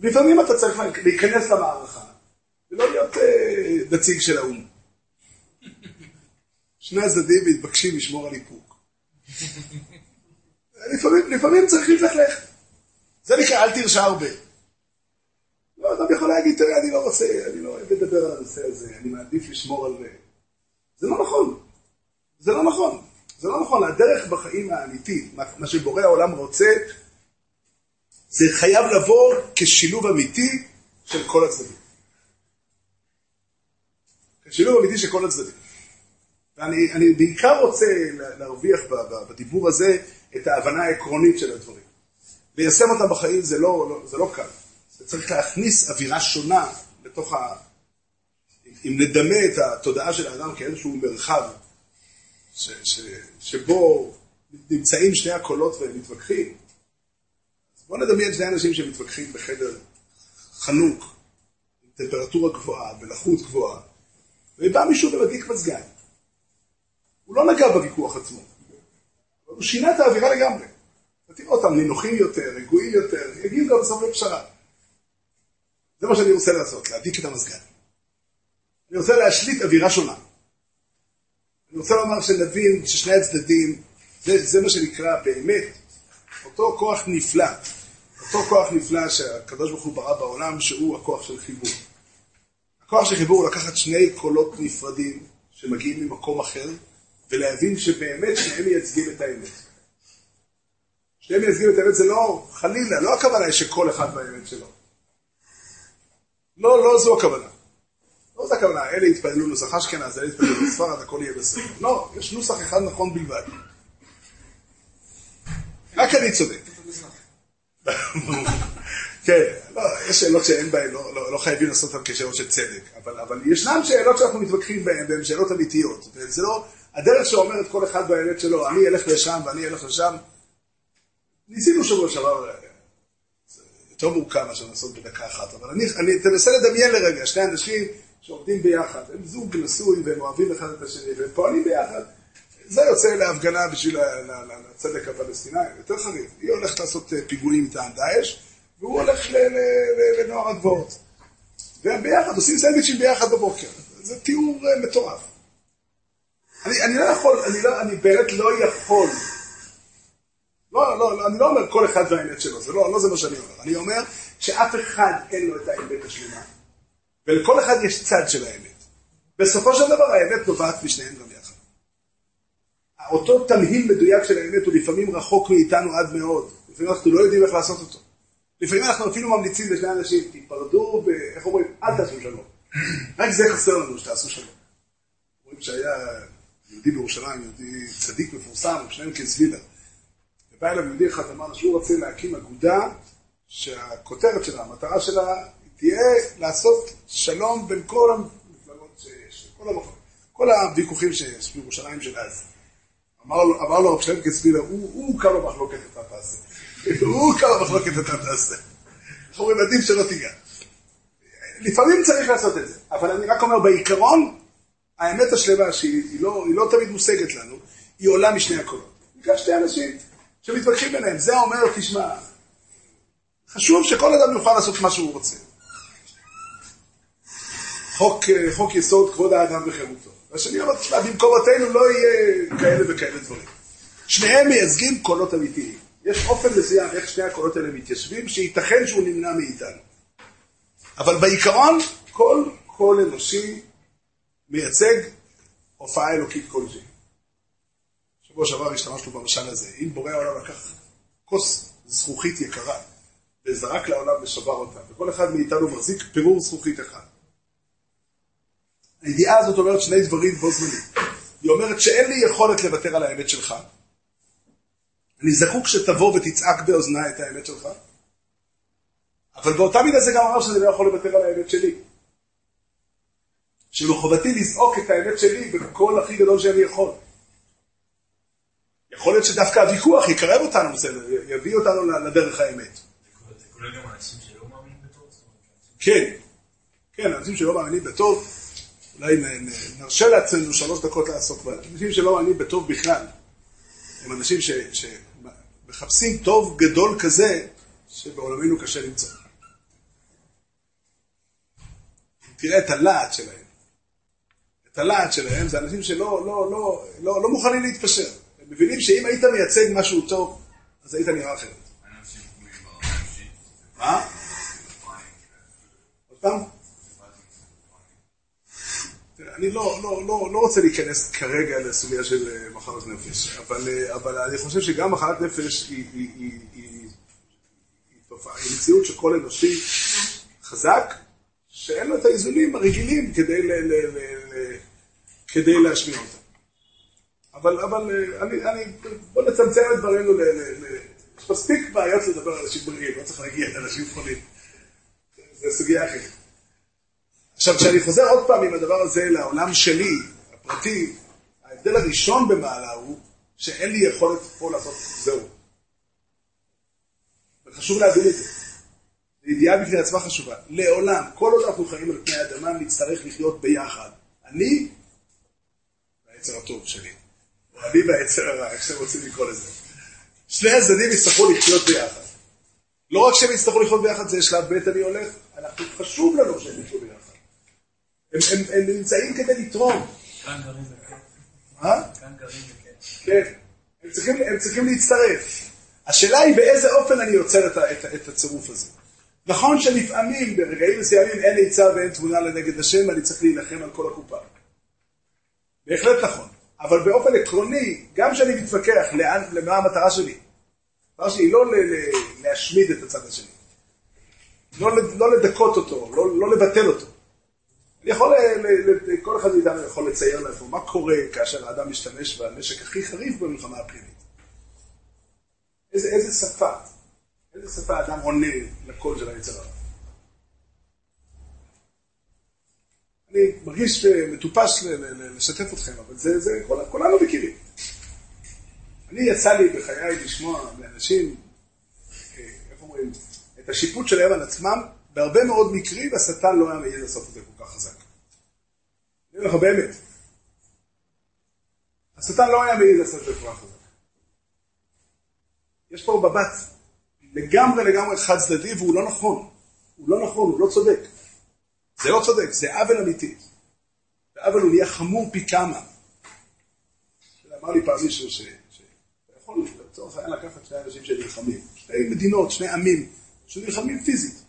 לפעמים אתה צריך להיכנס למערכה ולא להיות אה, נציג של האו"ם. [laughs] שני הצדדים מתבקשים לשמור על איפוק. [laughs] לפעמים, לפעמים צריך להתלכלך. זה נקרא אל תרשע הרבה. לא, אדם יכול להגיד, תראה, אני לא רוצה, אני לא אוהב לדבר על הנושא הזה, אני מעדיף לשמור על... זה לא נכון. זה לא נכון. זה לא נכון. הדרך בחיים האמיתית, מה שבורא העולם רוצה, זה חייב לבוא כשילוב אמיתי של כל הצדדים. כשילוב אמיתי של כל הצדדים. ואני אני בעיקר רוצה להרוויח בדיבור הזה את ההבנה העקרונית של הדברים. ליישם אותם בחיים זה לא, לא, זה לא קל. זה צריך להכניס אווירה שונה לתוך ה... אם נדמה את התודעה של האדם כאיזשהו מרחב שבו נמצאים שני הקולות והם מתווכחים, אז בואו נדמיין שני אנשים שמתווכחים בחדר חנוק, עם טמפרטורה גבוהה, בלחות גבוהה, ובא מישהו ומדליק מזגן. הוא לא נגע בוויכוח עצמו, הוא שינה את האווירה לגמרי. ותראו אותם נינוחים יותר, רגועים יותר, יגיעו גם בסוף לפשרה. זה מה שאני רוצה לעשות, להדליק את המזגן. אני רוצה להשליט אווירה שונה. אני רוצה לומר שנבין ששני הצדדים, זה, זה מה שנקרא באמת, אותו כוח נפלא, אותו כוח נפלא שהקדוש ברוך הוא ברא בעולם, שהוא הכוח של חיבור. הכוח של חיבור הוא לקחת שני קולות נפרדים שמגיעים ממקום אחר, ולהבין שבאמת שניהם מייצגים את האמת. שניהם מייצגים את האמת זה לא, חלילה, לא הכוונה היא שכל אחד באמת שלו. לא, לא זו הכוונה. לא זו הכוונה, אלה יתפללו נוסח אשכנז, אלה יתפללו בספרד, הכל יהיה בסדר. לא, יש נוסח אחד נכון בלבד. רק אני צודק. [laughs] כן, לא, יש שאלות שאין בהן, לא, לא, לא חייבים לעשות אותן כשאלות של צדק, אבל, אבל ישנן שאלות שאנחנו מתווכחים בהן, והן שאלות אמיתיות. וזה לא, הדרך שאומרת כל אחד באמת שלו, אני אלך לשם ואני אלך לשם, ניסינו שבוע שעבר, זה יותר מורכב מאשר לעשות בדקה אחת, אבל אני, אני תנסה לדמיין לרגע, שני אנשים שעובדים ביחד, הם זוג נשוי והם אוהבים אחד את השני והם פועלים ביחד, זה יוצא להפגנה בשביל הצדק הפלסטיני, יותר חריף. היא הולכת לעשות פיגועים מטעם דאעש, והוא הולך לנוער הגבעות. והם ביחד, עושים סנדוויצ'ים ביחד בבוקר. זה תיאור מטורף. אני, אני לא יכול, אני, לא, אני באמת לא יכול. לא, לא, לא, אני לא אומר כל אחד והאמת שלו, זה לא, לא זה מה שאני אומר. אני אומר שאף אחד אין לו את האמת השלמה, ולכל אחד יש צד של האמת. בסופו של דבר האמת נובעת משניהם גם יחד. אותו תמהיל מדויק של האמת הוא לפעמים רחוק מאיתנו עד מאוד. לפעמים אנחנו לא יודעים איך לעשות אותו. לפעמים אנחנו אפילו ממליצים לשני אנשים, תיפרדו, איך אומרים, אל תעשו שלום. רק זה חסר לנו, שתעשו שלום. אומרים שהיה יהודי בירושלים, יהודי צדיק מפורסם, שניהם כזווילה. ובא אליו יהודי אחד, אמר שהוא רוצה להקים אגודה שהכותרת שלה, המטרה שלה, תהיה לעשות שלום בין כל המפלגות שיש, כל, המפלגות, כל הוויכוחים שיש בירושלים של אז. אמר לו, רב שלם כספילה, הוא, הוא כמה מחלוקת אתה תעשה. [laughs] הוא כמה מחלוקת אתה תעשה. איך אומרים, עדיף שלא תיגע. לפעמים צריך לעשות את זה, אבל אני רק אומר, בעיקרון, האמת השלמה, שהיא לא, לא תמיד מושגת לנו, היא עולה משני הקולות. נקרא שתי אנשים שמתווכחים ביניהם. זה אומר, תשמע, חשוב שכל אדם יוכל לעשות מה שהוא רוצה. חוק, חוק יסוד כבוד האדם וחירותו. והשני אומר, תשמע, במקומותינו לא יהיה כאלה וכאלה דברים. שניהם מייצגים קולות אמיתיים. יש אופן מסוים איך שני הקולות האלה מתיישבים, שייתכן שהוא נמנע מאיתנו. אבל בעיקרון, כל קול אנושי מייצג הופעה אלוקית כלשהי. שבוע שעבר השתמשנו במשל הזה. אם בורא העולם לקח כוס זכוכית יקרה, וזרק לעולם ושבר אותה, וכל אחד מאיתנו מחזיק פירור זכוכית אחד. הידיעה הזאת אומרת שני דברים בו זמנית. היא אומרת שאין לי יכולת לוותר על האמת שלך. אני זקוק שתבוא ותצעק באוזניי את האמת שלך, אבל באותה מידה זה גם אמר שאני לא יכול לוותר על האמת שלי. שמחובתי לזעוק את האמת שלי בקול הכי גדול שאני יכול. יכול להיות שדווקא הוויכוח יקרב אותנו, בסדר, יביא אותנו לדרך האמת. זה כולל גם אנשים שלא מאמינים בטוב? כן, כן, אנשים שלא מאמינים בטוב, אולי נרשה לעצמנו שלוש דקות לעסוק בהם. אנשים שלא מאמינים בטוב בכלל, הם אנשים שמחפשים טוב גדול כזה, שבעולמנו קשה למצוא. תראה את הלהט שלהם. את הלהט שלהם זה אנשים שלא לא, לא, לא, לא מוכנים להתפשר. הם מבינים שאם היית מייצג משהו טוב, אז היית נראה אחרת. מה? עוד פעם? אני לא, לא, לא, לא רוצה להיכנס כרגע לסוגיה של אה, מחלות נפש, אבל, אה, אבל אני חושב שגם מחלת נפש היא, היא, היא, היא, היא, היא מציאות של כל אנושי חזק, שאין לו את האיזונים הרגילים כדי, ל, ל, ל, ל, כדי להשמיע אותם. אבל, אבל אה, אני, אני, בוא נצמצם את דברינו יש מספיק בעיות לדבר על אנשים בריאים, לא צריך להגיע לאנשים חולים. זו סוגיה אחרת. עכשיו, כשאני חוזר עוד פעם עם הדבר הזה לעולם שלי, הפרטי, ההבדל הראשון במעלה הוא שאין לי יכולת פה לעשות זהו. וחשוב להבין את זה. ידיעה בפני עצמה חשובה. לעולם, כל עוד אנחנו חיים על פני האדמה, נצטרך לחיות ביחד. אני והיצר הטוב שלי. או אני והיצר הרע, איך שאתם רוצים לקרוא לזה. שני הצדדים יצטרכו לחיות ביחד. לא רק שהם יצטרכו לחיות ביחד, זה שלב ב' אני הולך, אנחנו, חשוב לנו שהם יחיו ביחד. הם, הם, הם נמצאים כדי לתרום. כאן גרים וכן. מה? כאן גרים וכן. כן. הם צריכים, להצטרף. השאלה היא באיזה אופן אני יוצר את, את, את הצירוף הזה. נכון שלפעמים, ברגעים מסוימים, אין עצה ואין תמונה לנגד השם, ואני צריך להילחם על כל הקופה. בהחלט נכון. אבל באופן עקרוני, גם כשאני מתווכח לאן, למה המטרה שלי, המטרה שלי היא לא להשמיד את הצד השני. לא, לא לדכות אותו, לא, לא לבטל אותו. יכול, כל אחד מאיתנו יכול לצייר לעצמו מה קורה כאשר האדם משתמש בנשק הכי חריף במלחמה הפנימית. איזה, איזה שפה, איזה שפה האדם עונה לקול של היצר הרע. אני מרגיש מטופש לשתף אתכם, אבל זה, זה כולנו מכירים. אני יצא לי בחיי לשמוע מאנשים, אה, איך אומרים, את השיפוט שלהם על עצמם, בהרבה מאוד מקרים השטן לא היה מעז לעשות את זה כל כך חזק. אני אומר לך באמת, השטן לא היה מעז לעשות את זה כל כך חזק. יש פה מבט לגמרי לגמרי חד צדדי והוא לא נכון. הוא לא נכון, הוא לא צודק. זה לא צודק, זה עוול אמיתי. ועוול הוא נהיה חמור פי כמה. אמר לי פעם מישהו שאתה יכול לצורך העניין לקחת שני אנשים שנלחמים, שני מדינות, שני עמים, שנלחמים פיזית.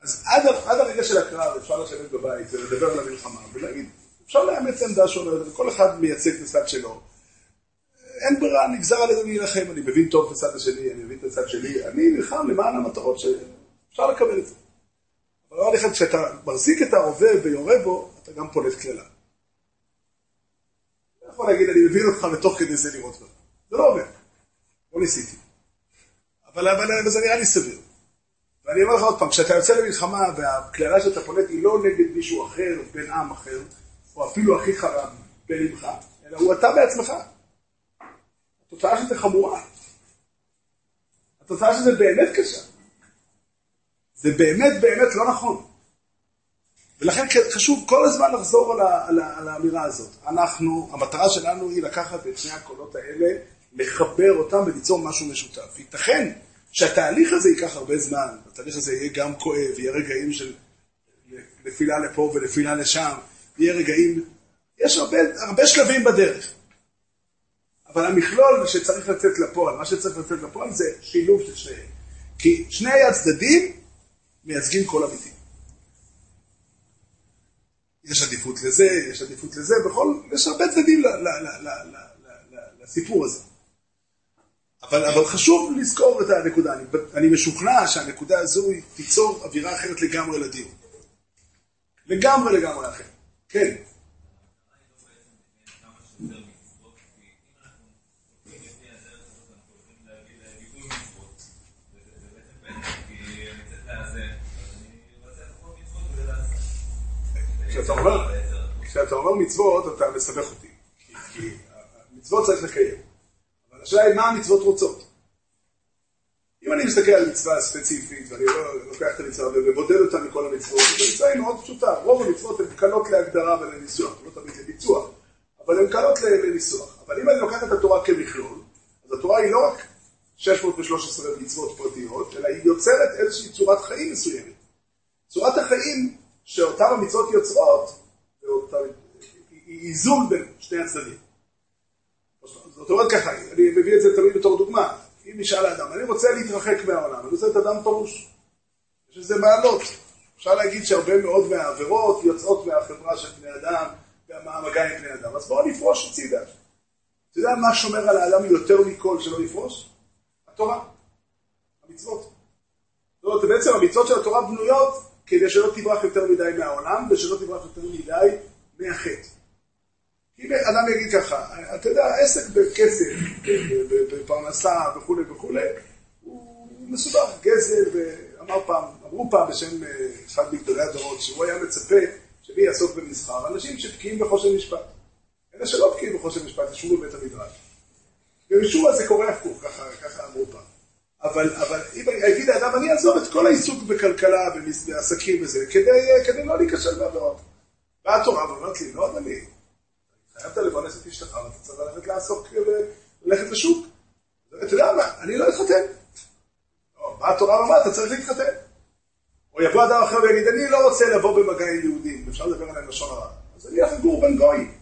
אז עד, הרגע של הקרב אפשר לשבת בבית ולדבר על המלחמה ולהגיד, אפשר לאמץ עמדה שונה, וכל אחד מייצג את הצד שלו. אין ברירה, נגזר עלינו להילחם, אני מבין טוב את הצד השני, אני מבין את הצד שלי, אני נלחם למען המטרות שאפשר לקבל את זה. אבל אמר לך, כשאתה מחזיק את הרובה ויורה בו, אתה גם פולט קללה. אתה יכול להגיד, אני מבין אותך ותוך כדי זה לראות בך. זה לא עובד. לא ניסיתי. אבל, אבל, אבל זה נראה לי סביר. ואני אומר לך עוד פעם, כשאתה יוצא למלחמה והקללה שאתה פולט היא לא נגד מישהו אחר, בן עם אחר, או אפילו אחיך בלבך, אלא הוא אתה בעצמך. התוצאה של זה חמורה. התוצאה של זה באמת קשה. זה באמת באמת לא נכון. ולכן חשוב כל הזמן לחזור על, ה, על, ה, על האמירה הזאת. אנחנו, המטרה שלנו היא לקחת את שני הקולות האלה, לחבר אותם וליצור משהו משותף. ייתכן שהתהליך הזה ייקח הרבה זמן, התהליך הזה יהיה גם כואב, יהיה רגעים של נפילה לפה ונפילה לשם, יהיה רגעים, יש הרבה, הרבה שלבים בדרך. אבל המכלול שצריך לצאת לפועל, מה שצריך לצאת לפועל זה שילוב של שניהם. כי שני הצדדים מייצגים קול אמיתי. יש עדיפות לזה, יש עדיפות לזה, בכל, יש הרבה צדדים לסיפור הזה. אבל, אבל חשוב לזכור את הנקודה, אני, אני משוכנע שהנקודה הזו היא תיצור אווירה אחרת לגמרי לדיון. לגמרי לגמרי אחרת. כן. כשאתה אומר, כשאתה אומר מצוות, אתה מסבך אותי. כי מצוות צריך לקיים. אבל השאלה היא מה המצוות רוצות. אם אני מסתכל על מצווה ספציפית, ואני לא לוקח את המצווה ובודד אותה מכל המצוות, המצווה היא מאוד פשוטה. רוב המצוות הן קלות להגדרה ולניסוח, לא תמיד לביצוע, אבל הן קלות לניסוח. אבל אם אני לוקח את התורה כמכלול, אז התורה היא לא רק 613 מצוות פרטיות, אלא היא יוצרת איזושהי צורת חיים מסוימת. צורת החיים שאותן המצוות יוצרות, היא איזון בין שני הצדדים. זאת אומרת ככה, אני מביא את זה תמיד בתור דוגמה. אם נשאל האדם, אני רוצה להתרחק מהעולם, אני רוצה להיות אדם פרוש. יש לזה מעלות. אפשר להגיד שהרבה מאוד מהעבירות יוצאות מהחברה של בני אדם, מהמגע עם בני אדם. אז בואו נפרוש הצידה. אתה יודע מה שומר על האדם יותר מכל שלא יפרוש? התורה, המצוות. זאת אומרת, בעצם המצוות של התורה בנויות כדי שלא תברח יותר מדי מהעולם ושלא תברח יותר מדי מהחטא. אם אדם יגיד ככה, אתה יודע, עסק בכסף, בפרנסה וכולי וכולי, הוא מסובך, גזל, ואמר פעם, אמרו פעם בשם אה, אחד מגדולי הדורות, שהוא היה מצפה שמי יעסוק במסחר, אנשים שבקיאים בחושן משפט. אלה שלא בקיאים בחושן משפט, ישבו בבית המדרש. ומשום מה זה קורה הפוך, ככה, ככה אמרו פעם. אבל, אבל אם יגיד האדם, אני אעזוב את כל העיסוק בכלכלה, בעסקים וזה, כדי, כדי לא להיכשל בעבירות. באה התורה ואומרת לי, לא, אדוני, חייבת לפרנס את אשתך, ואתה צריך ללכת לעסוק, ללכת לשוק. אתה יודע מה, אני לא אתחתן. לא, באה התורה ואומרת, אתה צריך להתחתן. או יבוא אדם אחר ויגיד, אני לא רוצה לבוא במגע עם יהודים, אפשר לדבר עליהם לשון הרע. אז אני אלך לגור בין גויים.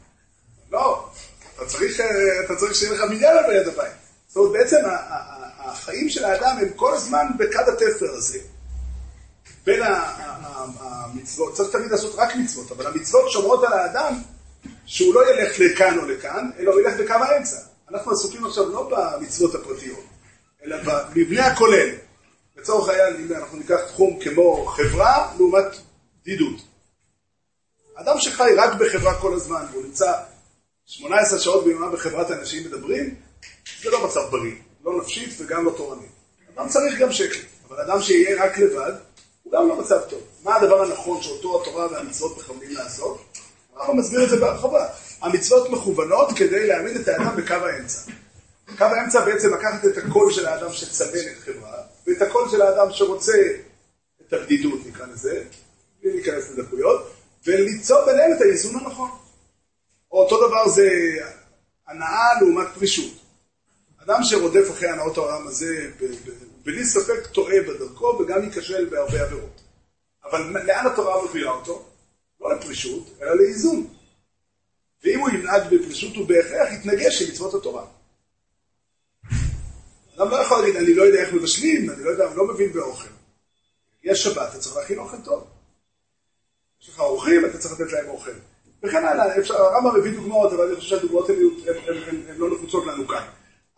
לא, אתה צריך, אתה צריך שיהיה לך מניין על יד הבית. זאת אומרת, בעצם החיים של האדם הם כל הזמן בקד התפר הזה. בין המצוות, צריך תמיד לעשות רק מצוות, אבל המצוות שומרות על האדם שהוא לא ילך לכאן או לכאן, אלא הוא ילך בקו האמצע. אנחנו עסוקים עכשיו לא במצוות הפרטיות, אלא במבנה הכולל. לצורך העניין, אם אנחנו ניקח תחום כמו חברה לעומת בדידות. אדם שחי רק בחברה כל הזמן, והוא נמצא 18 שעות ביממה בחברת אנשים מדברים, זה לא מצב בריא, לא נפשית וגם לא תורנית. אדם צריך גם שקט, אבל אדם שיהיה רק לבד, הוא גם לא מצב טוב. מה הדבר הנכון שאותו התורה והמצוות מכוונים לעשות? הרמב"ם מסביר את זה בהרחבה. המצוות מכוונות כדי להעמיד את האדם בקו האמצע. קו האמצע בעצם לקחת את הקול של האדם שצמן את חברה, ואת הקול של האדם שרוצה את הבדידות, נקרא לזה, בלי להיכנס לדקויות, וליצור ביניהם את האיזון הנכון. או אותו דבר זה הנאה לעומת פרישות. אדם שרודף אחרי הנאות העולם הזה, בלי ספק טועה בדרכו וגם ייכשל בהרבה עבירות. אבל לאן התורה מובילה אותו? לא לפרישות, אלא לאיזון. ואם הוא ינהג בפרישות, הוא בהכרח יתנגש עם מצוות התורה. אדם לא יכול להגיד, אני לא יודע איך מבשלים, אני לא יודע, אני לא מבין באוכל. יש שבת, אתה צריך להכין אוכל טוב. יש לך אורחים, אתה צריך לתת להם אוכל. וכן הלאה, הרמב"ם מביא דוגמאות, אבל אני חושב שהדוגמאות הן לא נחוצות לנו כאן.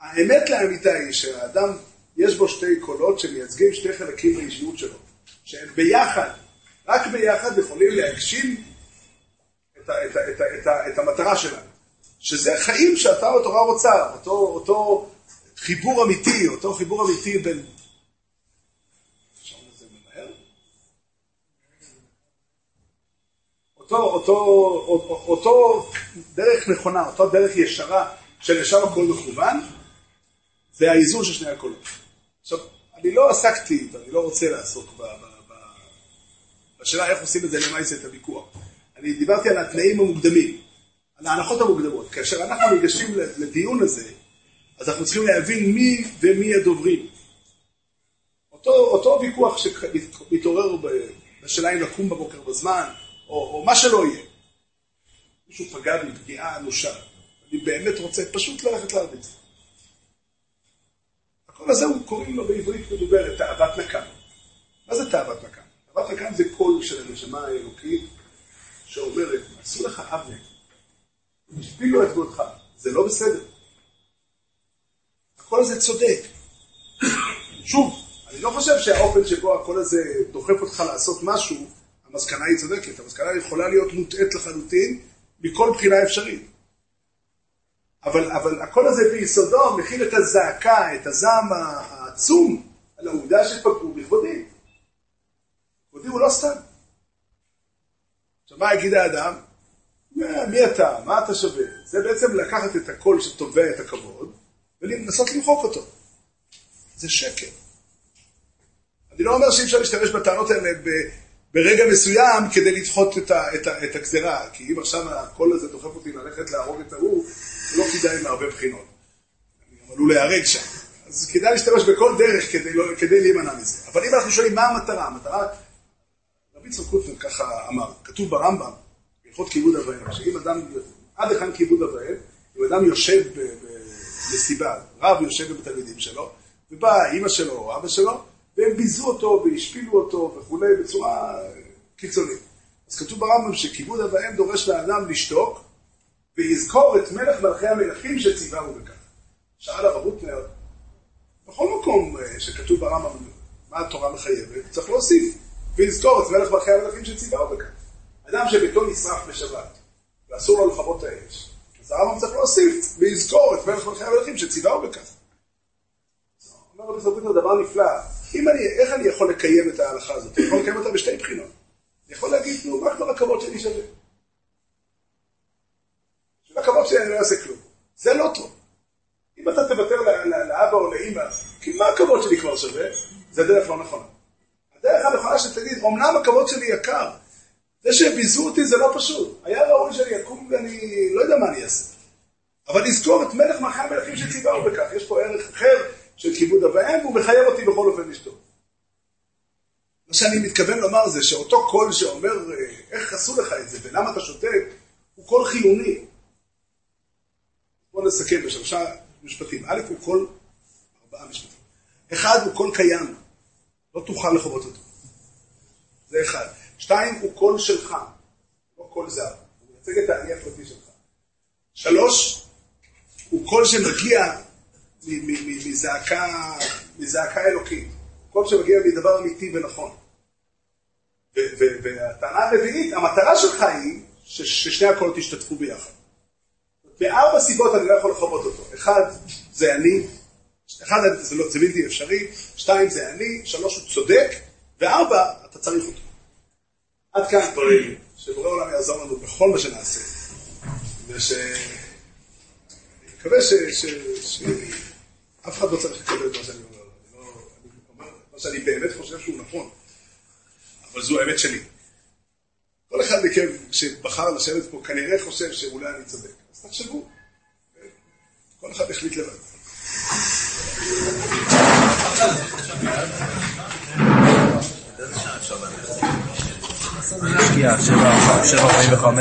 האמת לאמיתה היא שהאדם, יש בו שתי קולות שמייצגים שתי חלקים באישיות שלו, שהם ביחד רק ביחד יכולים להגשים את, את, את, את, ה, את המטרה שלנו. שזה חיים שאתה בתורה רוצה, אותו, אותו חיבור אמיתי, אותו חיבור אמיתי בין... אותו, אותו, אותו, אותו דרך נכונה, אותו דרך ישרה שלשם הכל מכוון, זה האיזון של שני הקולות. עכשיו, אני לא עסקתי, ואני לא רוצה לעסוק ב... השאלה איך עושים את זה למעשה את הוויכוח. אני דיברתי על התנאים המוקדמים, על ההנחות המוקדמות. כאשר אנחנו ניגשים לדיון הזה, אז אנחנו צריכים להבין מי ומי הדוברים. אותו, אותו ויכוח שמתעורר בשאלה אם לקום בבוקר בזמן, או, או מה שלא יהיה. מישהו פגע בי פגיעה אנושה. אני באמת רוצה פשוט ללכת להרביץ. הקול הזה הוא קוראים לו בעברית מדוברת תאוות נקם. מה זה תאוות נקם? אמרת כאן זה קול של הנשמה האלוקית שאומרת, עשו לך עוול, השפילו את כבודך, זה לא בסדר. הקול הזה צודק. שוב, אני לא חושב שהאופן שבו הקול הזה דוחף אותך לעשות משהו, המסקנה היא צודקת. המסקנה יכולה להיות מוטעית לחלוטין מכל בחינה אפשרית. אבל, אבל הקול הזה ביסודו מכיל את הזעקה, את הזעם העצום על העובדה שפגעו בכבודי. כבודי הוא לא סתם. עכשיו, מה יגיד האדם? מי אתה? מה אתה שווה? זה בעצם לקחת את הקול שתובע את הכבוד ולנסות למחוק אותו. זה שקר. אני לא אומר שאי אפשר להשתמש בטענות האלה ברגע מסוים כדי לדחות את, את, את הגזרה, כי אם עכשיו הקול הזה דוחף אותי ללכת להרוג את ההוא, זה לא כדאי מהרבה בחינות. אני עלול להיהרג שם. אז כדאי להשתמש בכל דרך כדי, לא, כדי להימנע מזה. אבל אם אנחנו שואלים מה המטרה, המטרה יצחק קוטנר ככה אמר, כתוב ברמב"ם, בהלכות כיבוד אב ואם, שאם אדם, עד היכן כיבוד אב ואם, אם אדם יושב במסיבה, רב יושב עם התלמידים שלו, ובאה אימא שלו או אבא שלו, והם ביזו אותו והשפילו אותו וכולי בצורה קיצונית. אז כתוב ברמב"ם שכיבוד אב ואם דורש לאדם לשתוק ויזכור את מלך מלכי המלכים שציווהו בכך. שאל הרב רוטנר, בכל מקום אה, שכתוב ברמב"ם מה התורה מחייבת, צריך להוסיף ויזכור את מלך מלכי המלכים שציווהו בכך. אדם שביתו נשרף בשבת ואסור לו לכבות האש, אז הרמב"ם צריך להוסיף ויזכור את מלך מלכי המלכים שציווהו בכך. אומר רבי סרבוטר דבר נפלא, אני, איך אני יכול לקיים את ההלכה הזאת? אני יכול לקיים אותה בשתי בחינות. אני יכול להגיד, נו, מה כבר הכבוד שלי שווה? בשביל הכבוד שלי אני לא אעשה כלום. זה לא טוב. אם אתה תוותר לאבא או לאמא, כי מה הכבוד שלי כבר שווה? זה דרך לא נכונה. הדרך הנכונה שתגיד, אמנם הכבוד שלי יקר, זה שביזו אותי זה לא פשוט. היה ראוי שאני אקום ואני לא יודע מה אני אעשה. אבל לזכור את מלך מלכי המלכים שציווהו בכך, יש פה ערך אחר של כיבוד אב ואם, והוא מחייב אותי בכל אופן לשתוק. מה שאני מתכוון לומר זה שאותו קול שאומר, איך עשו לך את זה ולמה אתה שותק, הוא קול חיוני. בואו נסכם בשלושה משפטים. א', הוא קול, ארבעה משפטים. אחד, הוא קול קיים, לא תוכל לכבות אותו. זה אחד. שתיים, הוא קול שלך, לא קול זר. הוא מייצג את האני הפרטי שלך. שלוש, הוא קול שמגיע מזעקה אלוקית. קול שמגיע מדבר אמיתי ונכון. והטענה הרביעית, המטרה שלך היא ששני הקולות ישתתפו ביחד. מארבע סיבות אני לא יכול לכבות אותו. אחד, זה אני, אחד, זה, לא, זה בלתי אפשרי, שתיים, זה אני, שלוש, הוא צודק, וארבע, אתה צריך אותו. עד כאן דברים, שבורא עולם יעזור לנו בכל מה שנעשה. וש... אני מקווה ש... ש... ש... אף אחד לא צריך לקבל את מה שאני אומר. אני לא... אני אומר מה שאני באמת חושב שהוא נכון, אבל זו האמת שלי. כל אחד מכם שבחר לשבת פה כנראה חושב שאולי אני צודק. אז תחשבו. כל אחד החליט לבד. שבע, שבע, שבע, ארבעים וחמש.